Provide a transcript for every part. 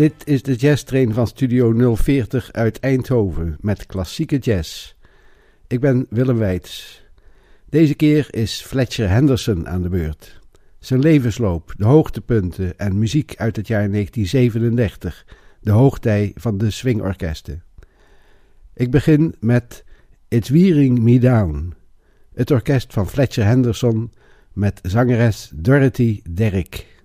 Dit is de jazztrain van Studio 040 uit Eindhoven met klassieke jazz. Ik ben Willem Weits. Deze keer is Fletcher Henderson aan de beurt. Zijn levensloop, de hoogtepunten en muziek uit het jaar 1937, de hoogtij van de swingorkesten. Ik begin met It's Wearing Me Down, het orkest van Fletcher Henderson met zangeres Dorothy Derrick.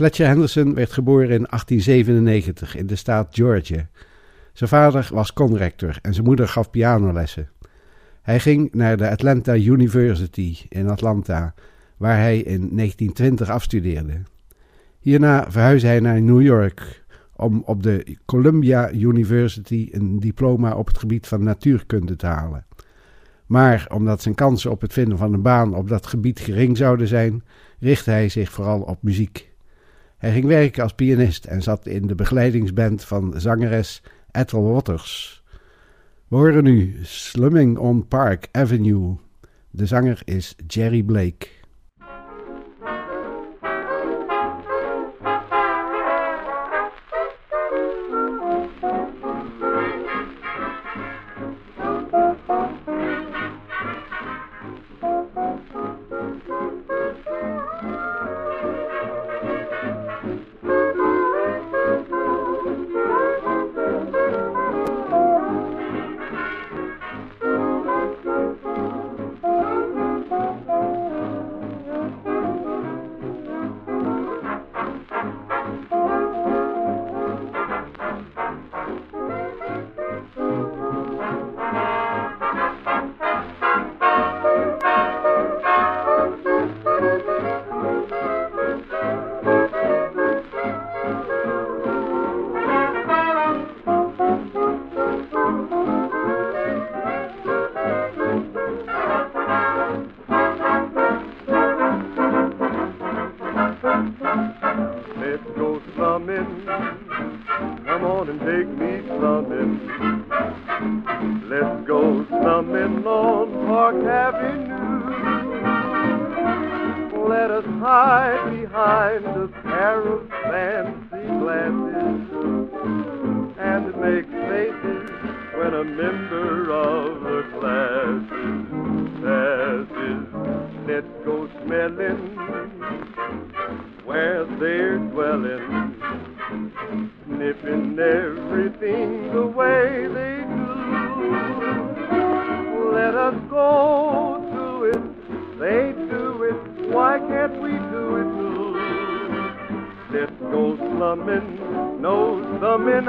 Fletcher Henderson werd geboren in 1897 in de staat Georgia. Zijn vader was conrector en zijn moeder gaf pianolessen. Hij ging naar de Atlanta University in Atlanta, waar hij in 1920 afstudeerde. Hierna verhuisde hij naar New York om op de Columbia University een diploma op het gebied van natuurkunde te halen. Maar omdat zijn kansen op het vinden van een baan op dat gebied gering zouden zijn, richtte hij zich vooral op muziek. Hij ging werken als pianist en zat in de begeleidingsband van zangeres Ethel Waters. We horen nu Slumming on Park Avenue. De zanger is Jerry Blake. I'm Park Avenue. Let us hide behind the parasol.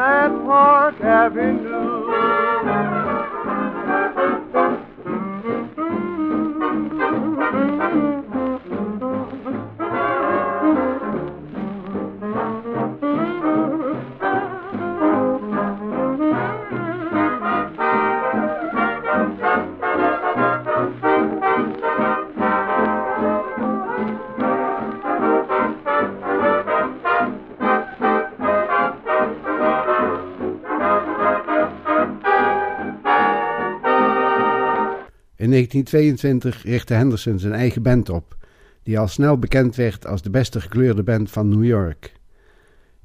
that park avenue. 1922 richtte Henderson zijn eigen band op, die al snel bekend werd als de beste gekleurde band van New York.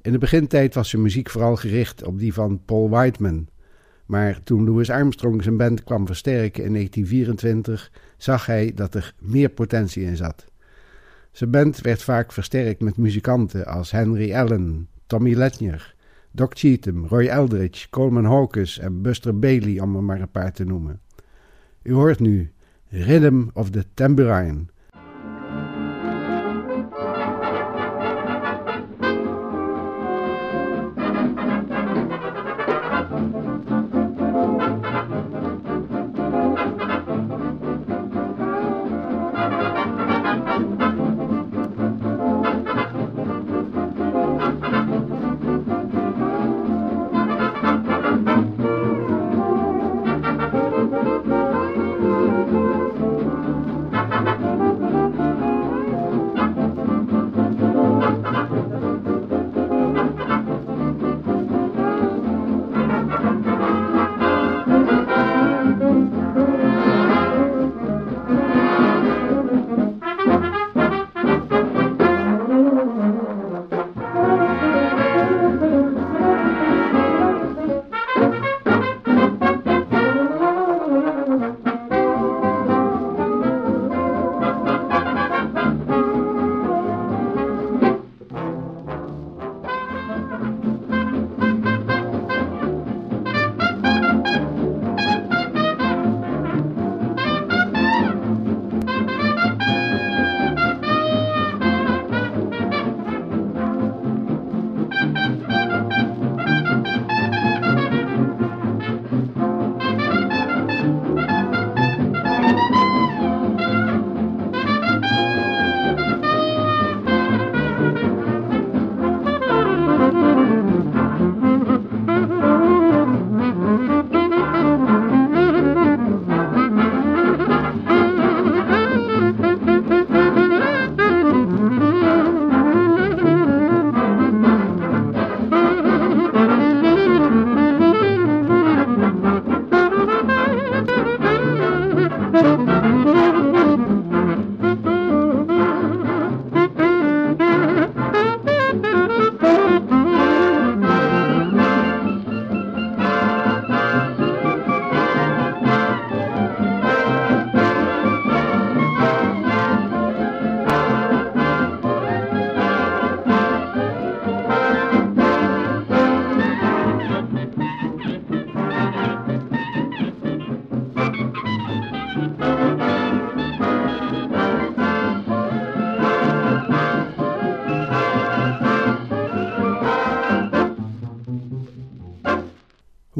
In de begintijd was zijn muziek vooral gericht op die van Paul Whiteman, maar toen Louis Armstrong zijn band kwam versterken in 1924, zag hij dat er meer potentie in zat. Zijn band werd vaak versterkt met muzikanten als Henry Allen, Tommy Letnier, Doc Cheatham, Roy Eldridge, Coleman Hawkins en Buster Bailey, om er maar een paar te noemen. U hoort nu Rhythm of the Tambourine.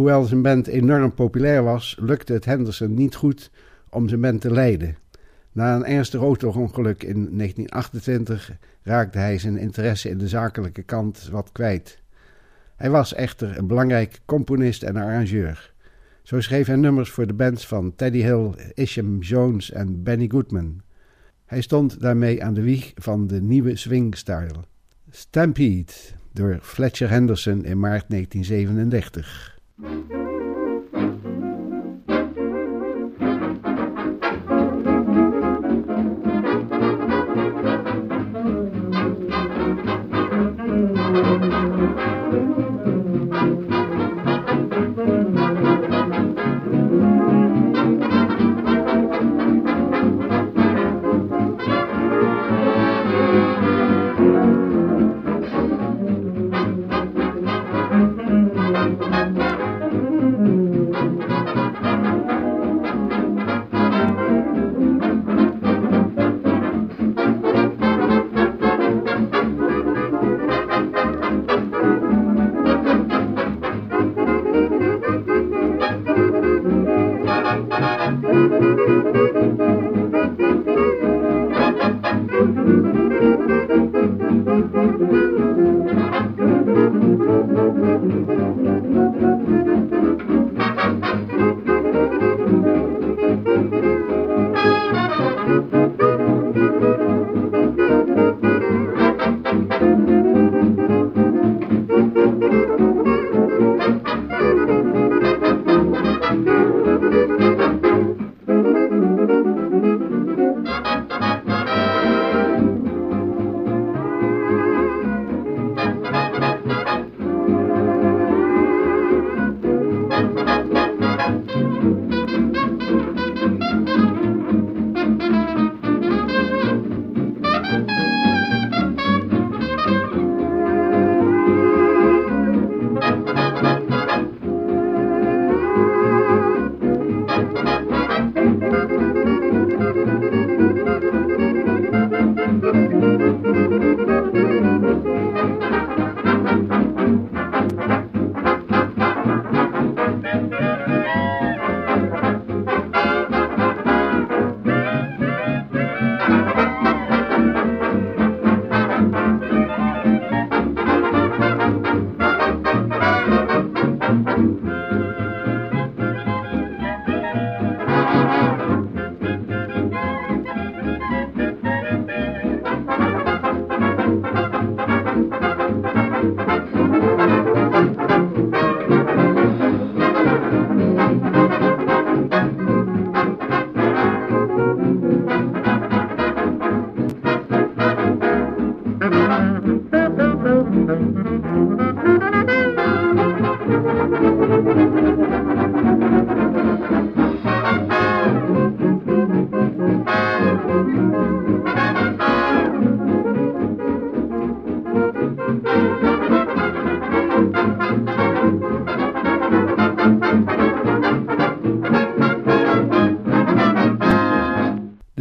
Hoewel zijn band enorm populair was, lukte het Henderson niet goed om zijn band te leiden. Na een ernstig auto-ongeluk in 1928 raakte hij zijn interesse in de zakelijke kant wat kwijt. Hij was echter een belangrijk componist en arrangeur. Zo schreef hij nummers voor de bands van Teddy Hill, Isham Jones en Benny Goodman. Hij stond daarmee aan de wieg van de nieuwe swing-style. Stampede, door Fletcher Henderson in maart 1937. Música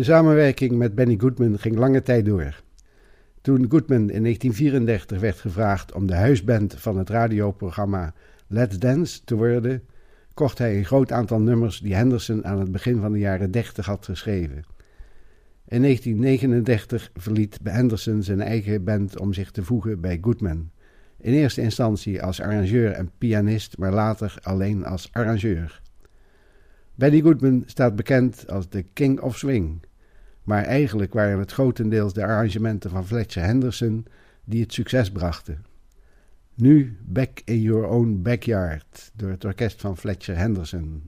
samenwerking met Benny Goodman ging lange tijd door. Toen Goodman in 1934 werd gevraagd om de huisband van het radioprogramma Let's Dance te worden, kocht hij een groot aantal nummers die Henderson aan het begin van de jaren 30 had geschreven. In 1939 verliet Henderson zijn eigen band om zich te voegen bij Goodman. In eerste instantie als arrangeur en pianist, maar later alleen als arrangeur. Benny Goodman staat bekend als de King of Swing. Maar eigenlijk waren het grotendeels de arrangementen van Fletcher Henderson die het succes brachten. Nu Back in Your Own Backyard door het orkest van Fletcher Henderson.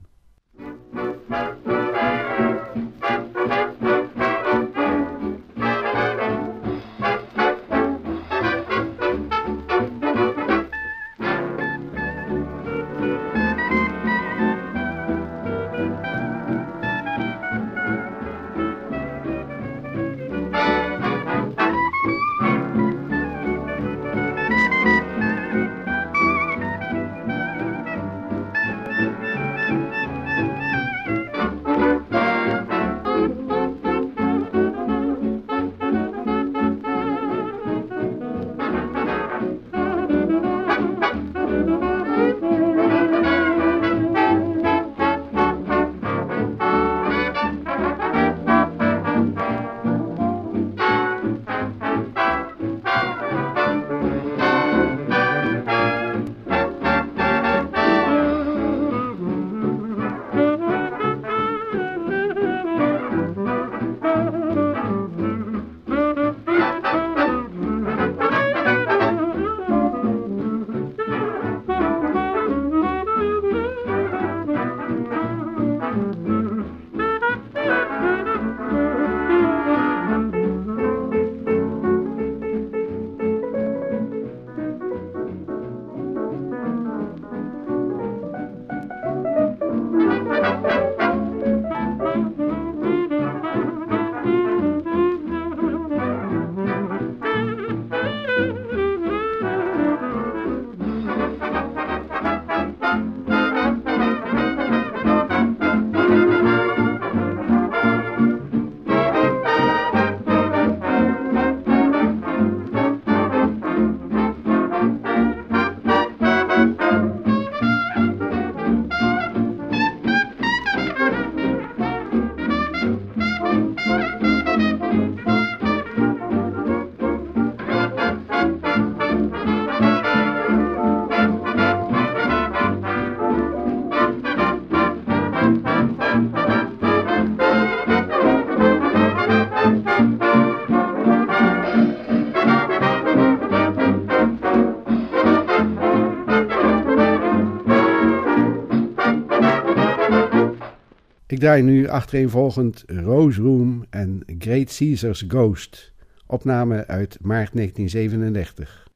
Ik draai nu achtereenvolgend Rose Room en Great Caesar's Ghost, opname uit maart 1937.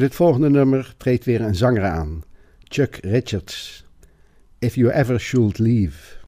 In het volgende nummer treedt weer een zanger aan, Chuck Richards. If You Ever Should Leave.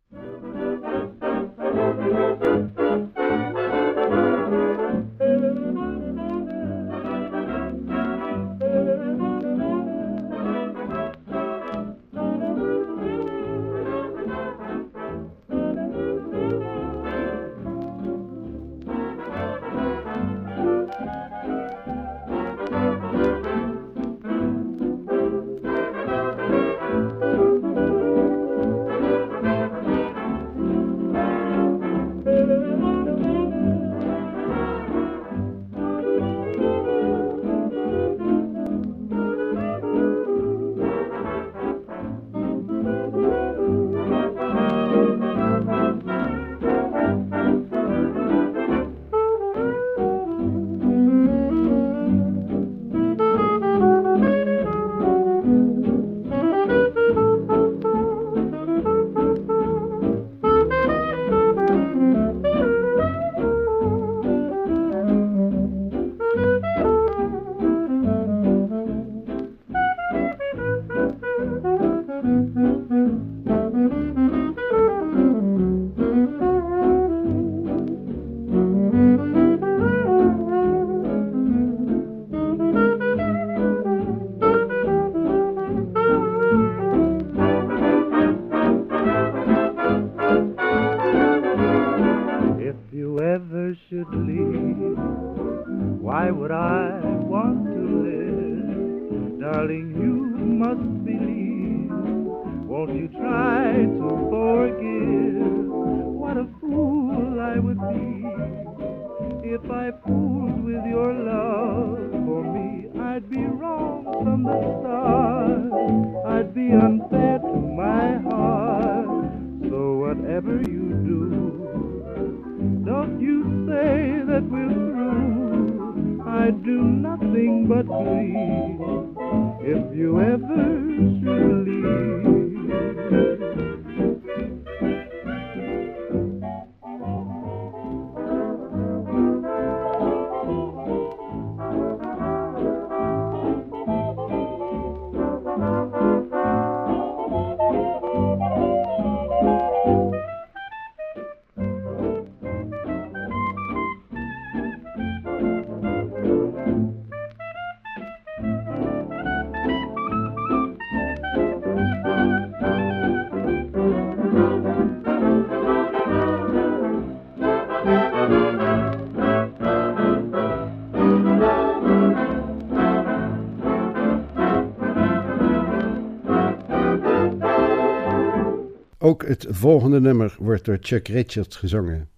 Ook het volgende nummer wordt door Chuck Richards gezongen.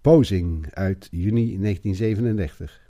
Posing uit juni 1937.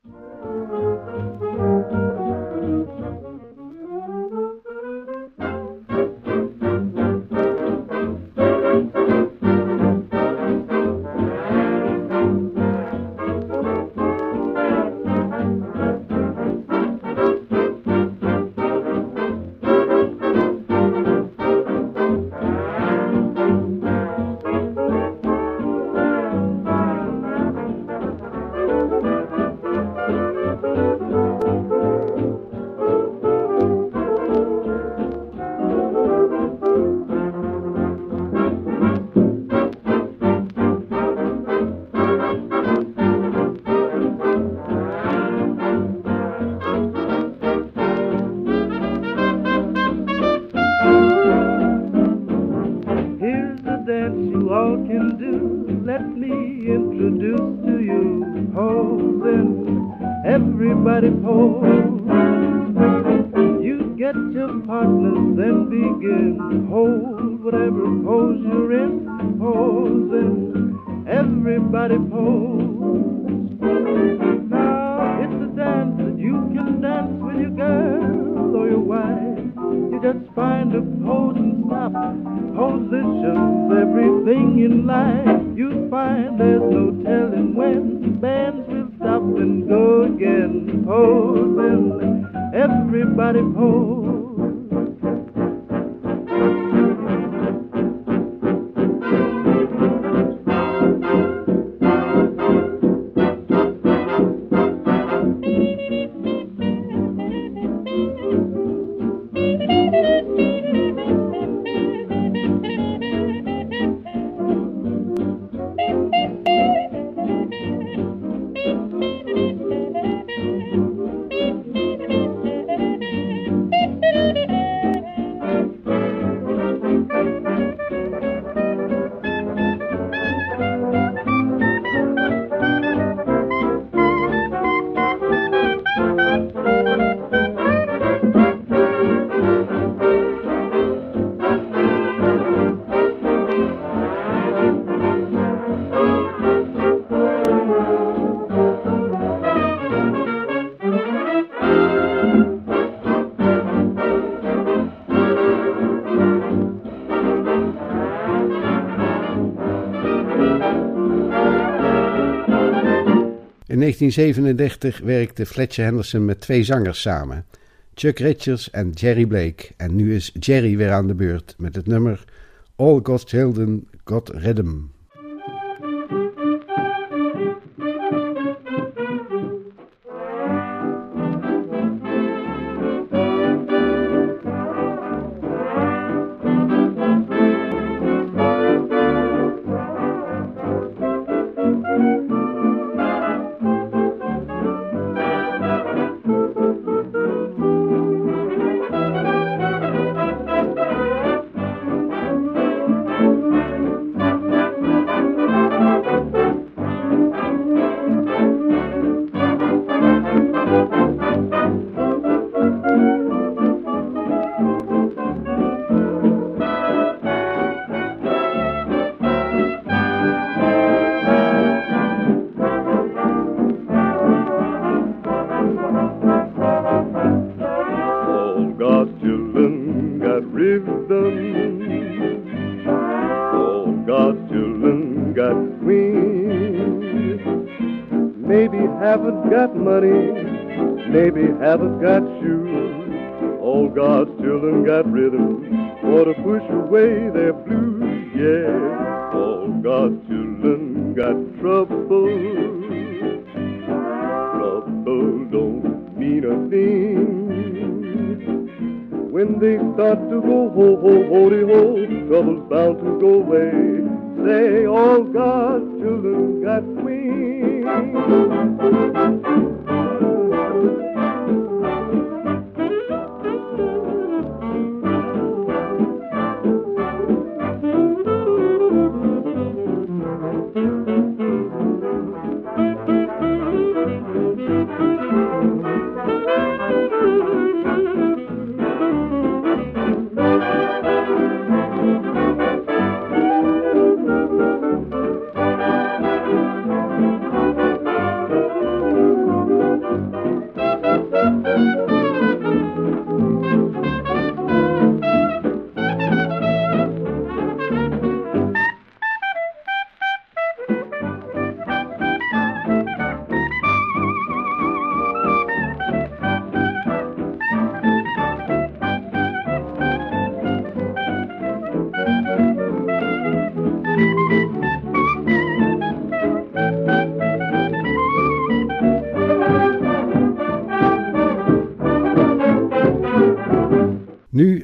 1937 werkte Fletcher Henderson met twee zangers samen, Chuck Richards en Jerry Blake. En nu is Jerry weer aan de beurt met het nummer All God's Children God Rhythm. Maybe haven't got shoes. Oh, all God's children got rhythm for to push away their blues. Yeah, oh, all God's children got trouble. Trouble don't mean a thing. When they start to go ho ho holy ho, trouble's bound to go away.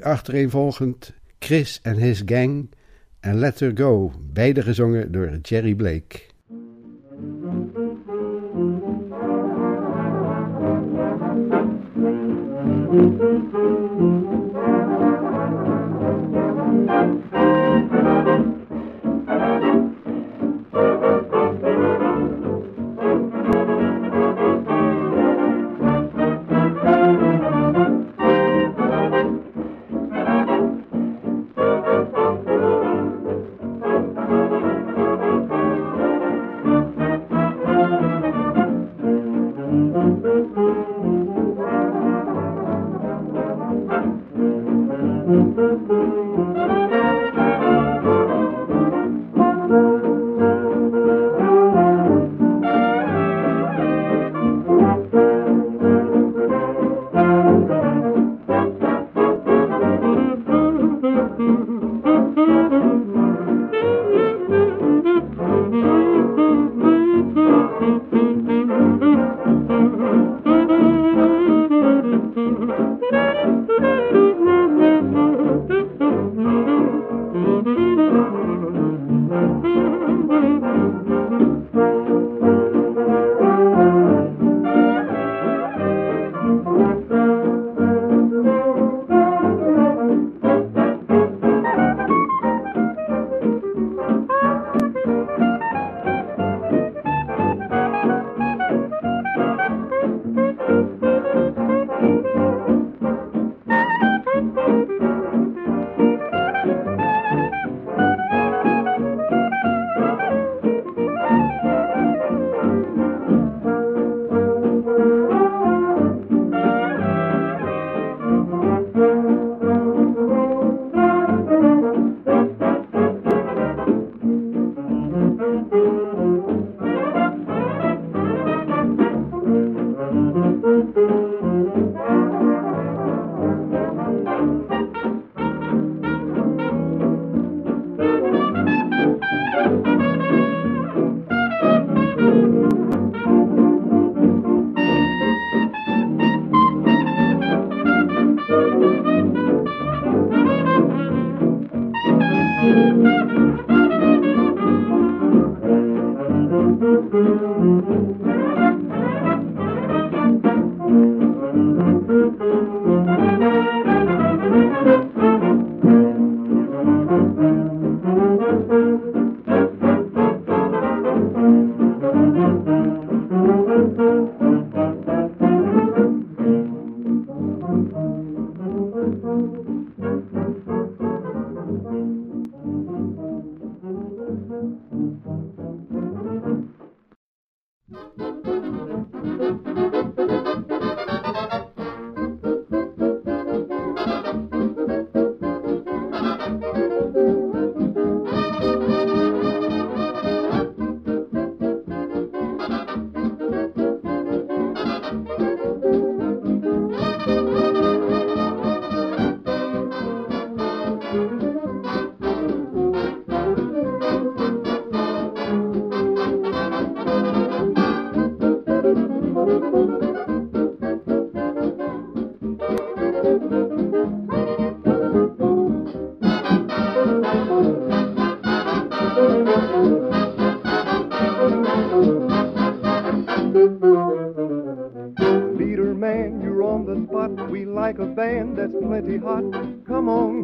achtereenvolgend Chris and His Gang en Let Her Go, beide gezongen door Jerry Blake.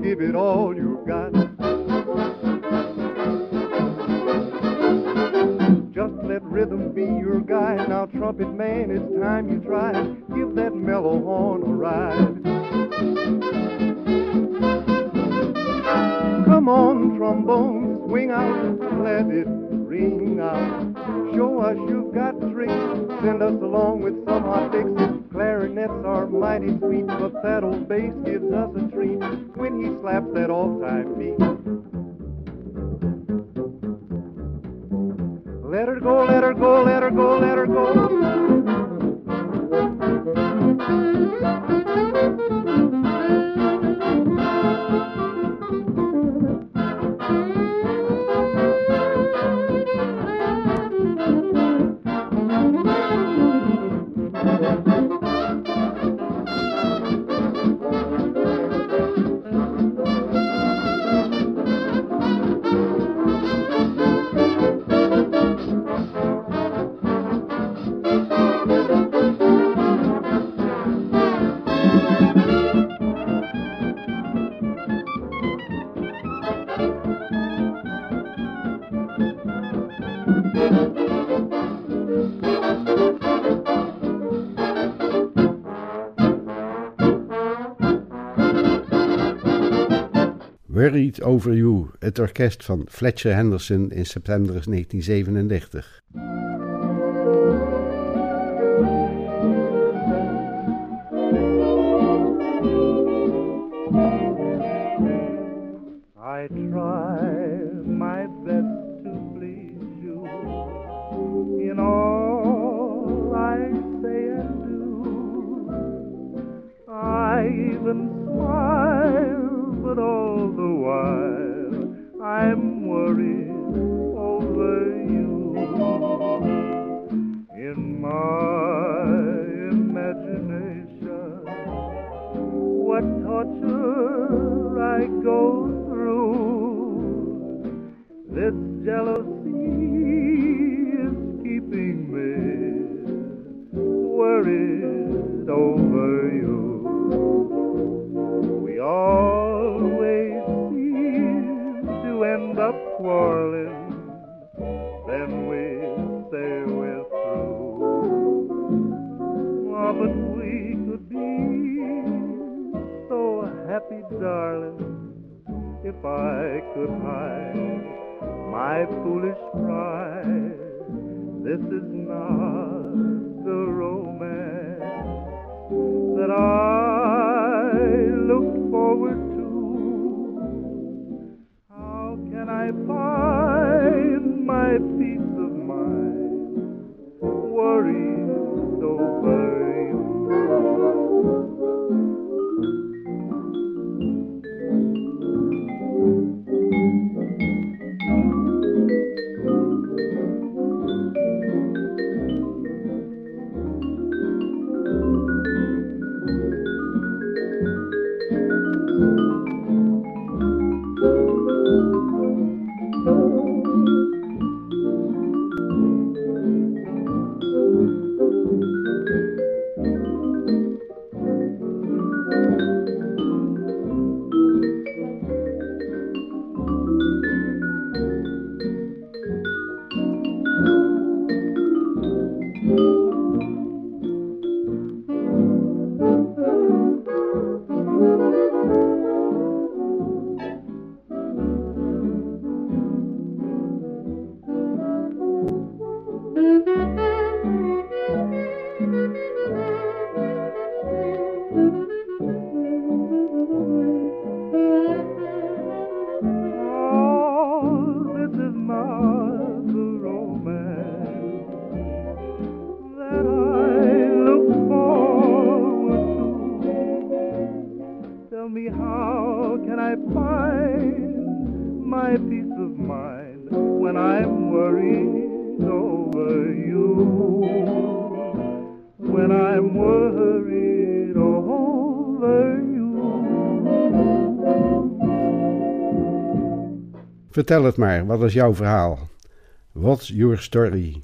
Give it all you've got. Just let rhythm be your guide. Now, trumpet man, it's time you try. Give that mellow horn a ride. Come on, trombone, swing out, let it ring out. Show us you've got tricks, send us along with some hot licks. Clarinets are mighty sweet, but that old bass gives us a treat when he slaps that all-time beat. Let her go, let her go, let her go, let her go. Worried Over You, het orkest van Fletcher Henderson in september 1937. My foolish pride. This is not the romance that I looked forward to. How can I find my peace You. Vertel het maar, wat is jouw verhaal? What's your story?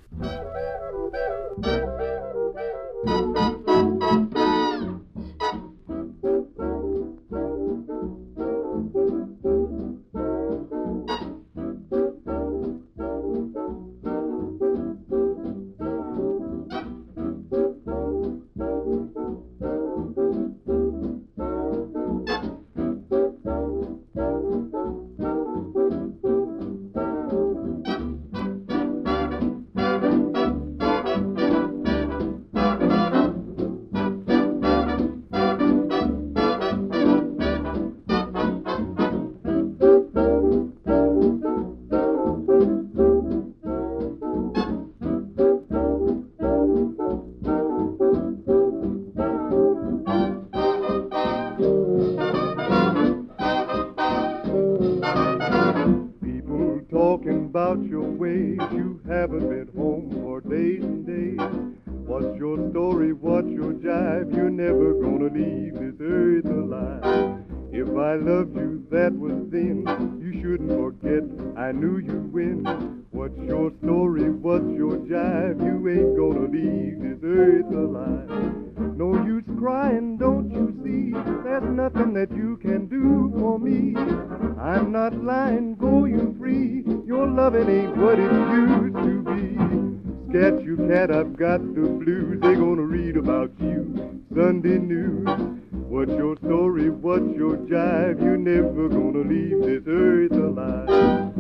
read about you. Sunday news. What's your story? What's your jive? You're never gonna leave this earth alive.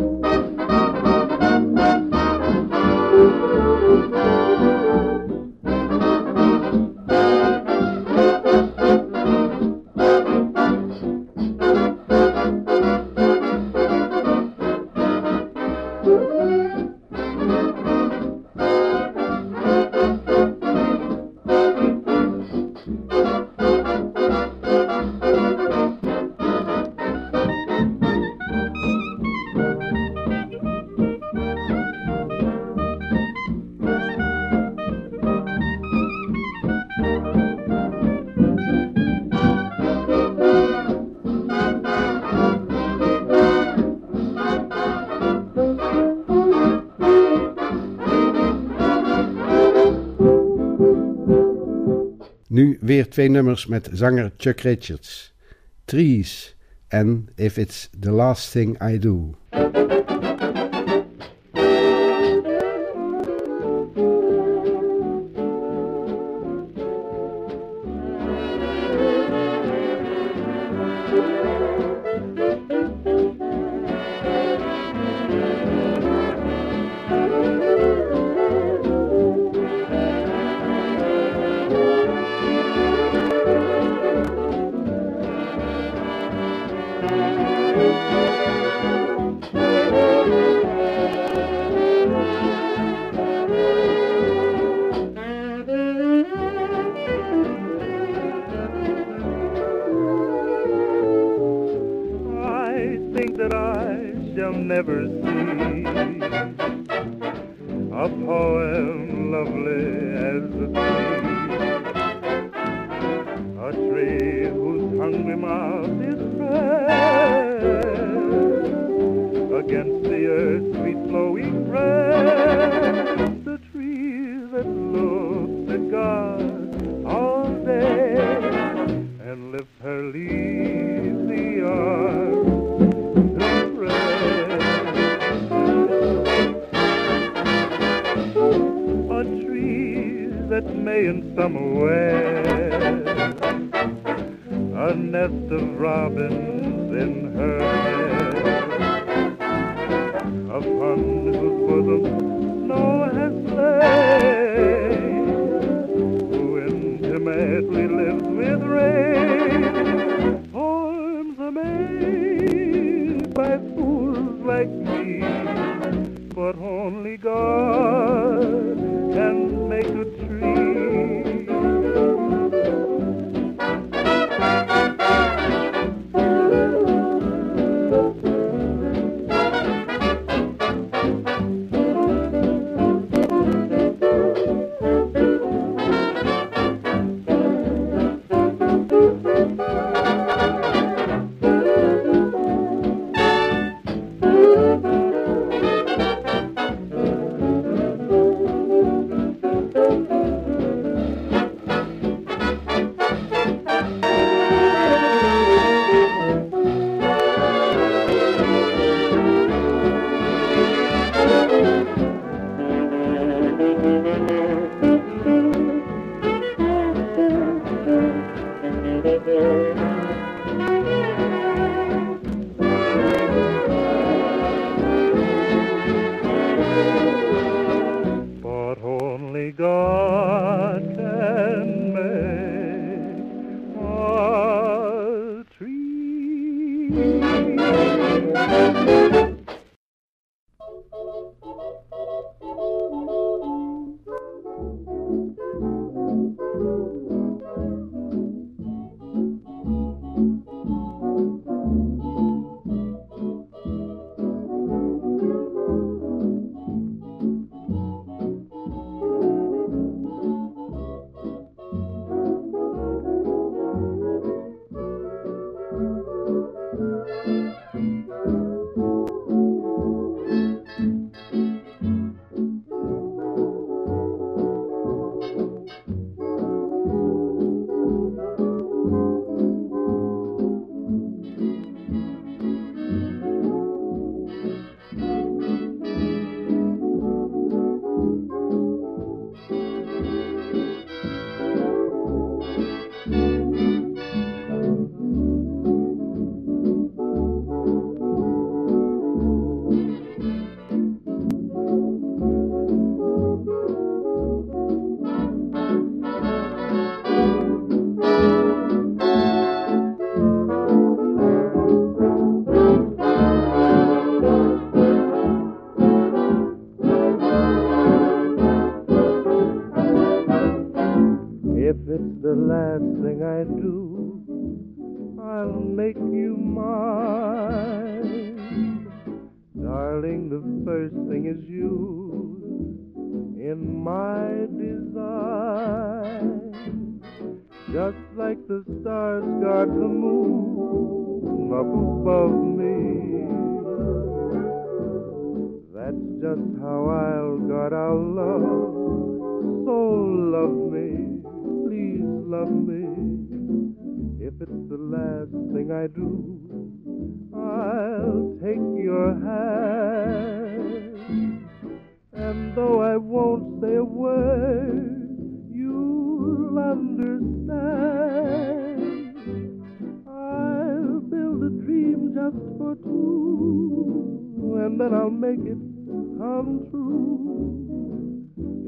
twee nummers met zanger Chuck Richards: Trees en If It's the Last Thing I Do. shall never see. A poem lovely as the sea. A tree whose hungry mouth is fed. come away. The last thing I do, I'll make you mine. Darling, the first thing is you in my design. Just like the stars guard the moon up above me. That's just how I'll guard our love. So love me, please love me. If it's the last thing I do, I'll take your hand. And though I won't say a word, you'll understand. I'll build a dream just for two, and then I'll make it come true.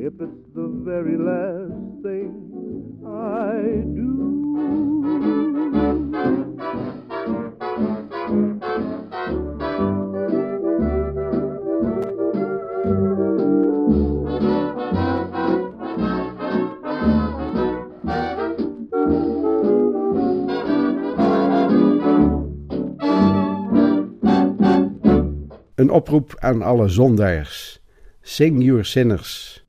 If it's the very last thing I do. Een oproep aan alle zondaars. Sing your sinners.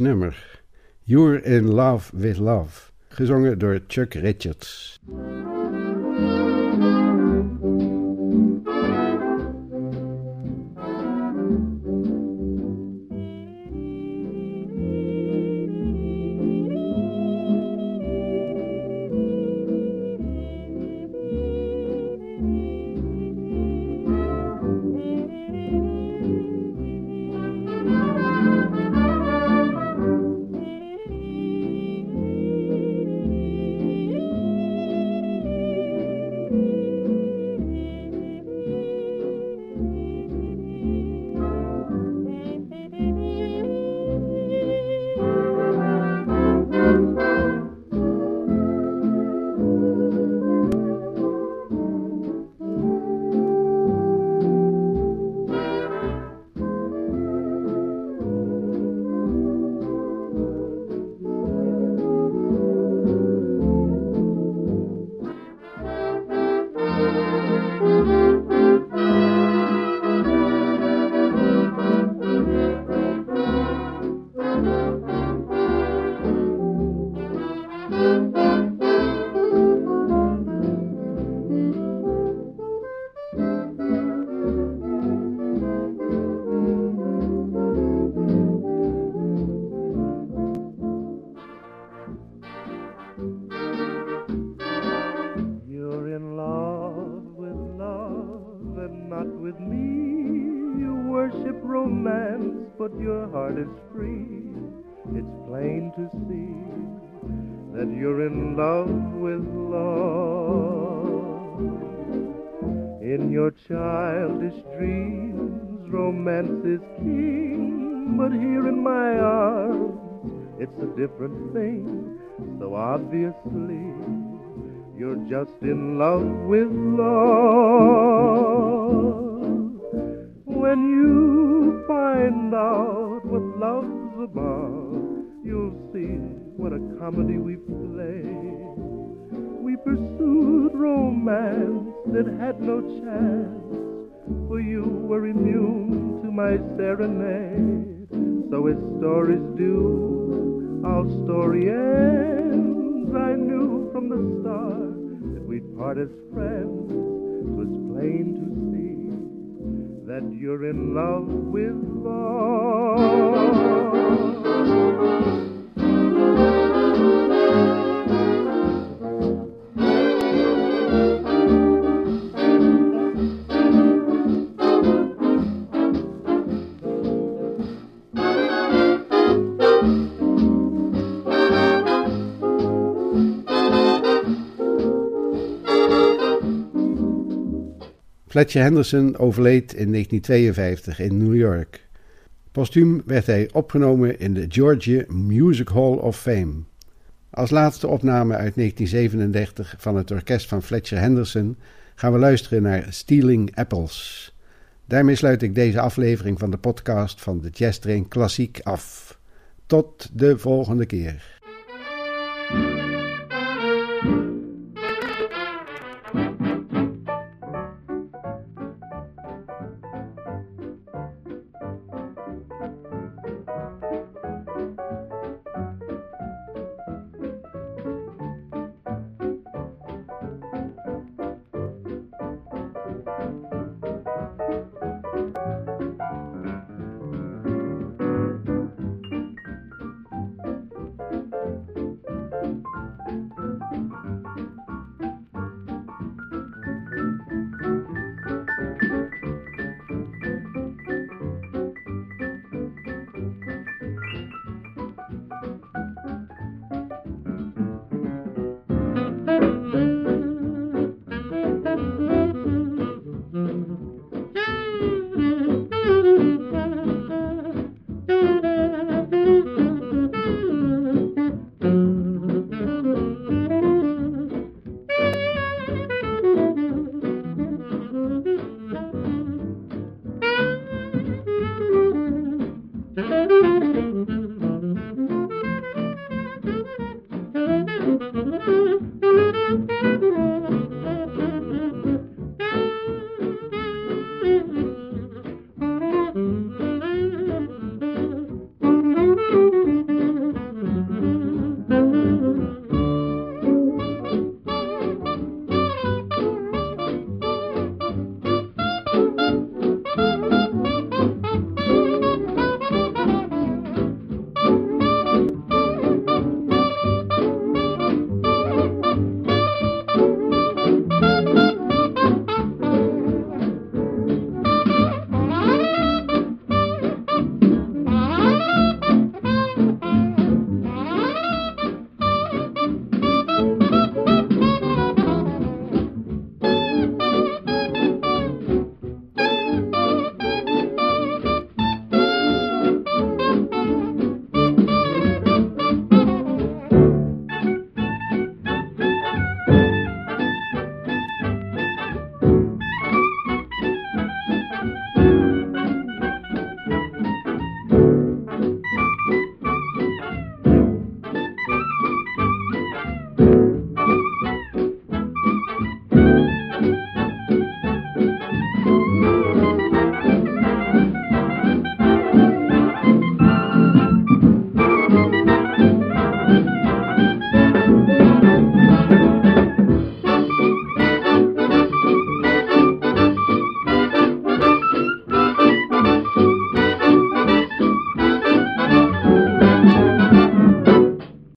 Nummer. You're in Love with Love, gezongen door Chuck Richards. So obviously, you're just in love with love. When you find out what love's about, you'll see what a comedy we played. We pursued romance that had no chance, for you were immune to my serenade. So as stories do, our story ends. I knew from the start that we'd part as friends. Twas plain to see that you're in love with love. Fletcher Henderson overleed in 1952 in New York. Postuum werd hij opgenomen in de Georgia Music Hall of Fame. Als laatste opname uit 1937 van het orkest van Fletcher Henderson gaan we luisteren naar Stealing Apples. Daarmee sluit ik deze aflevering van de podcast van de Jazz Train Klassiek af. Tot de volgende keer.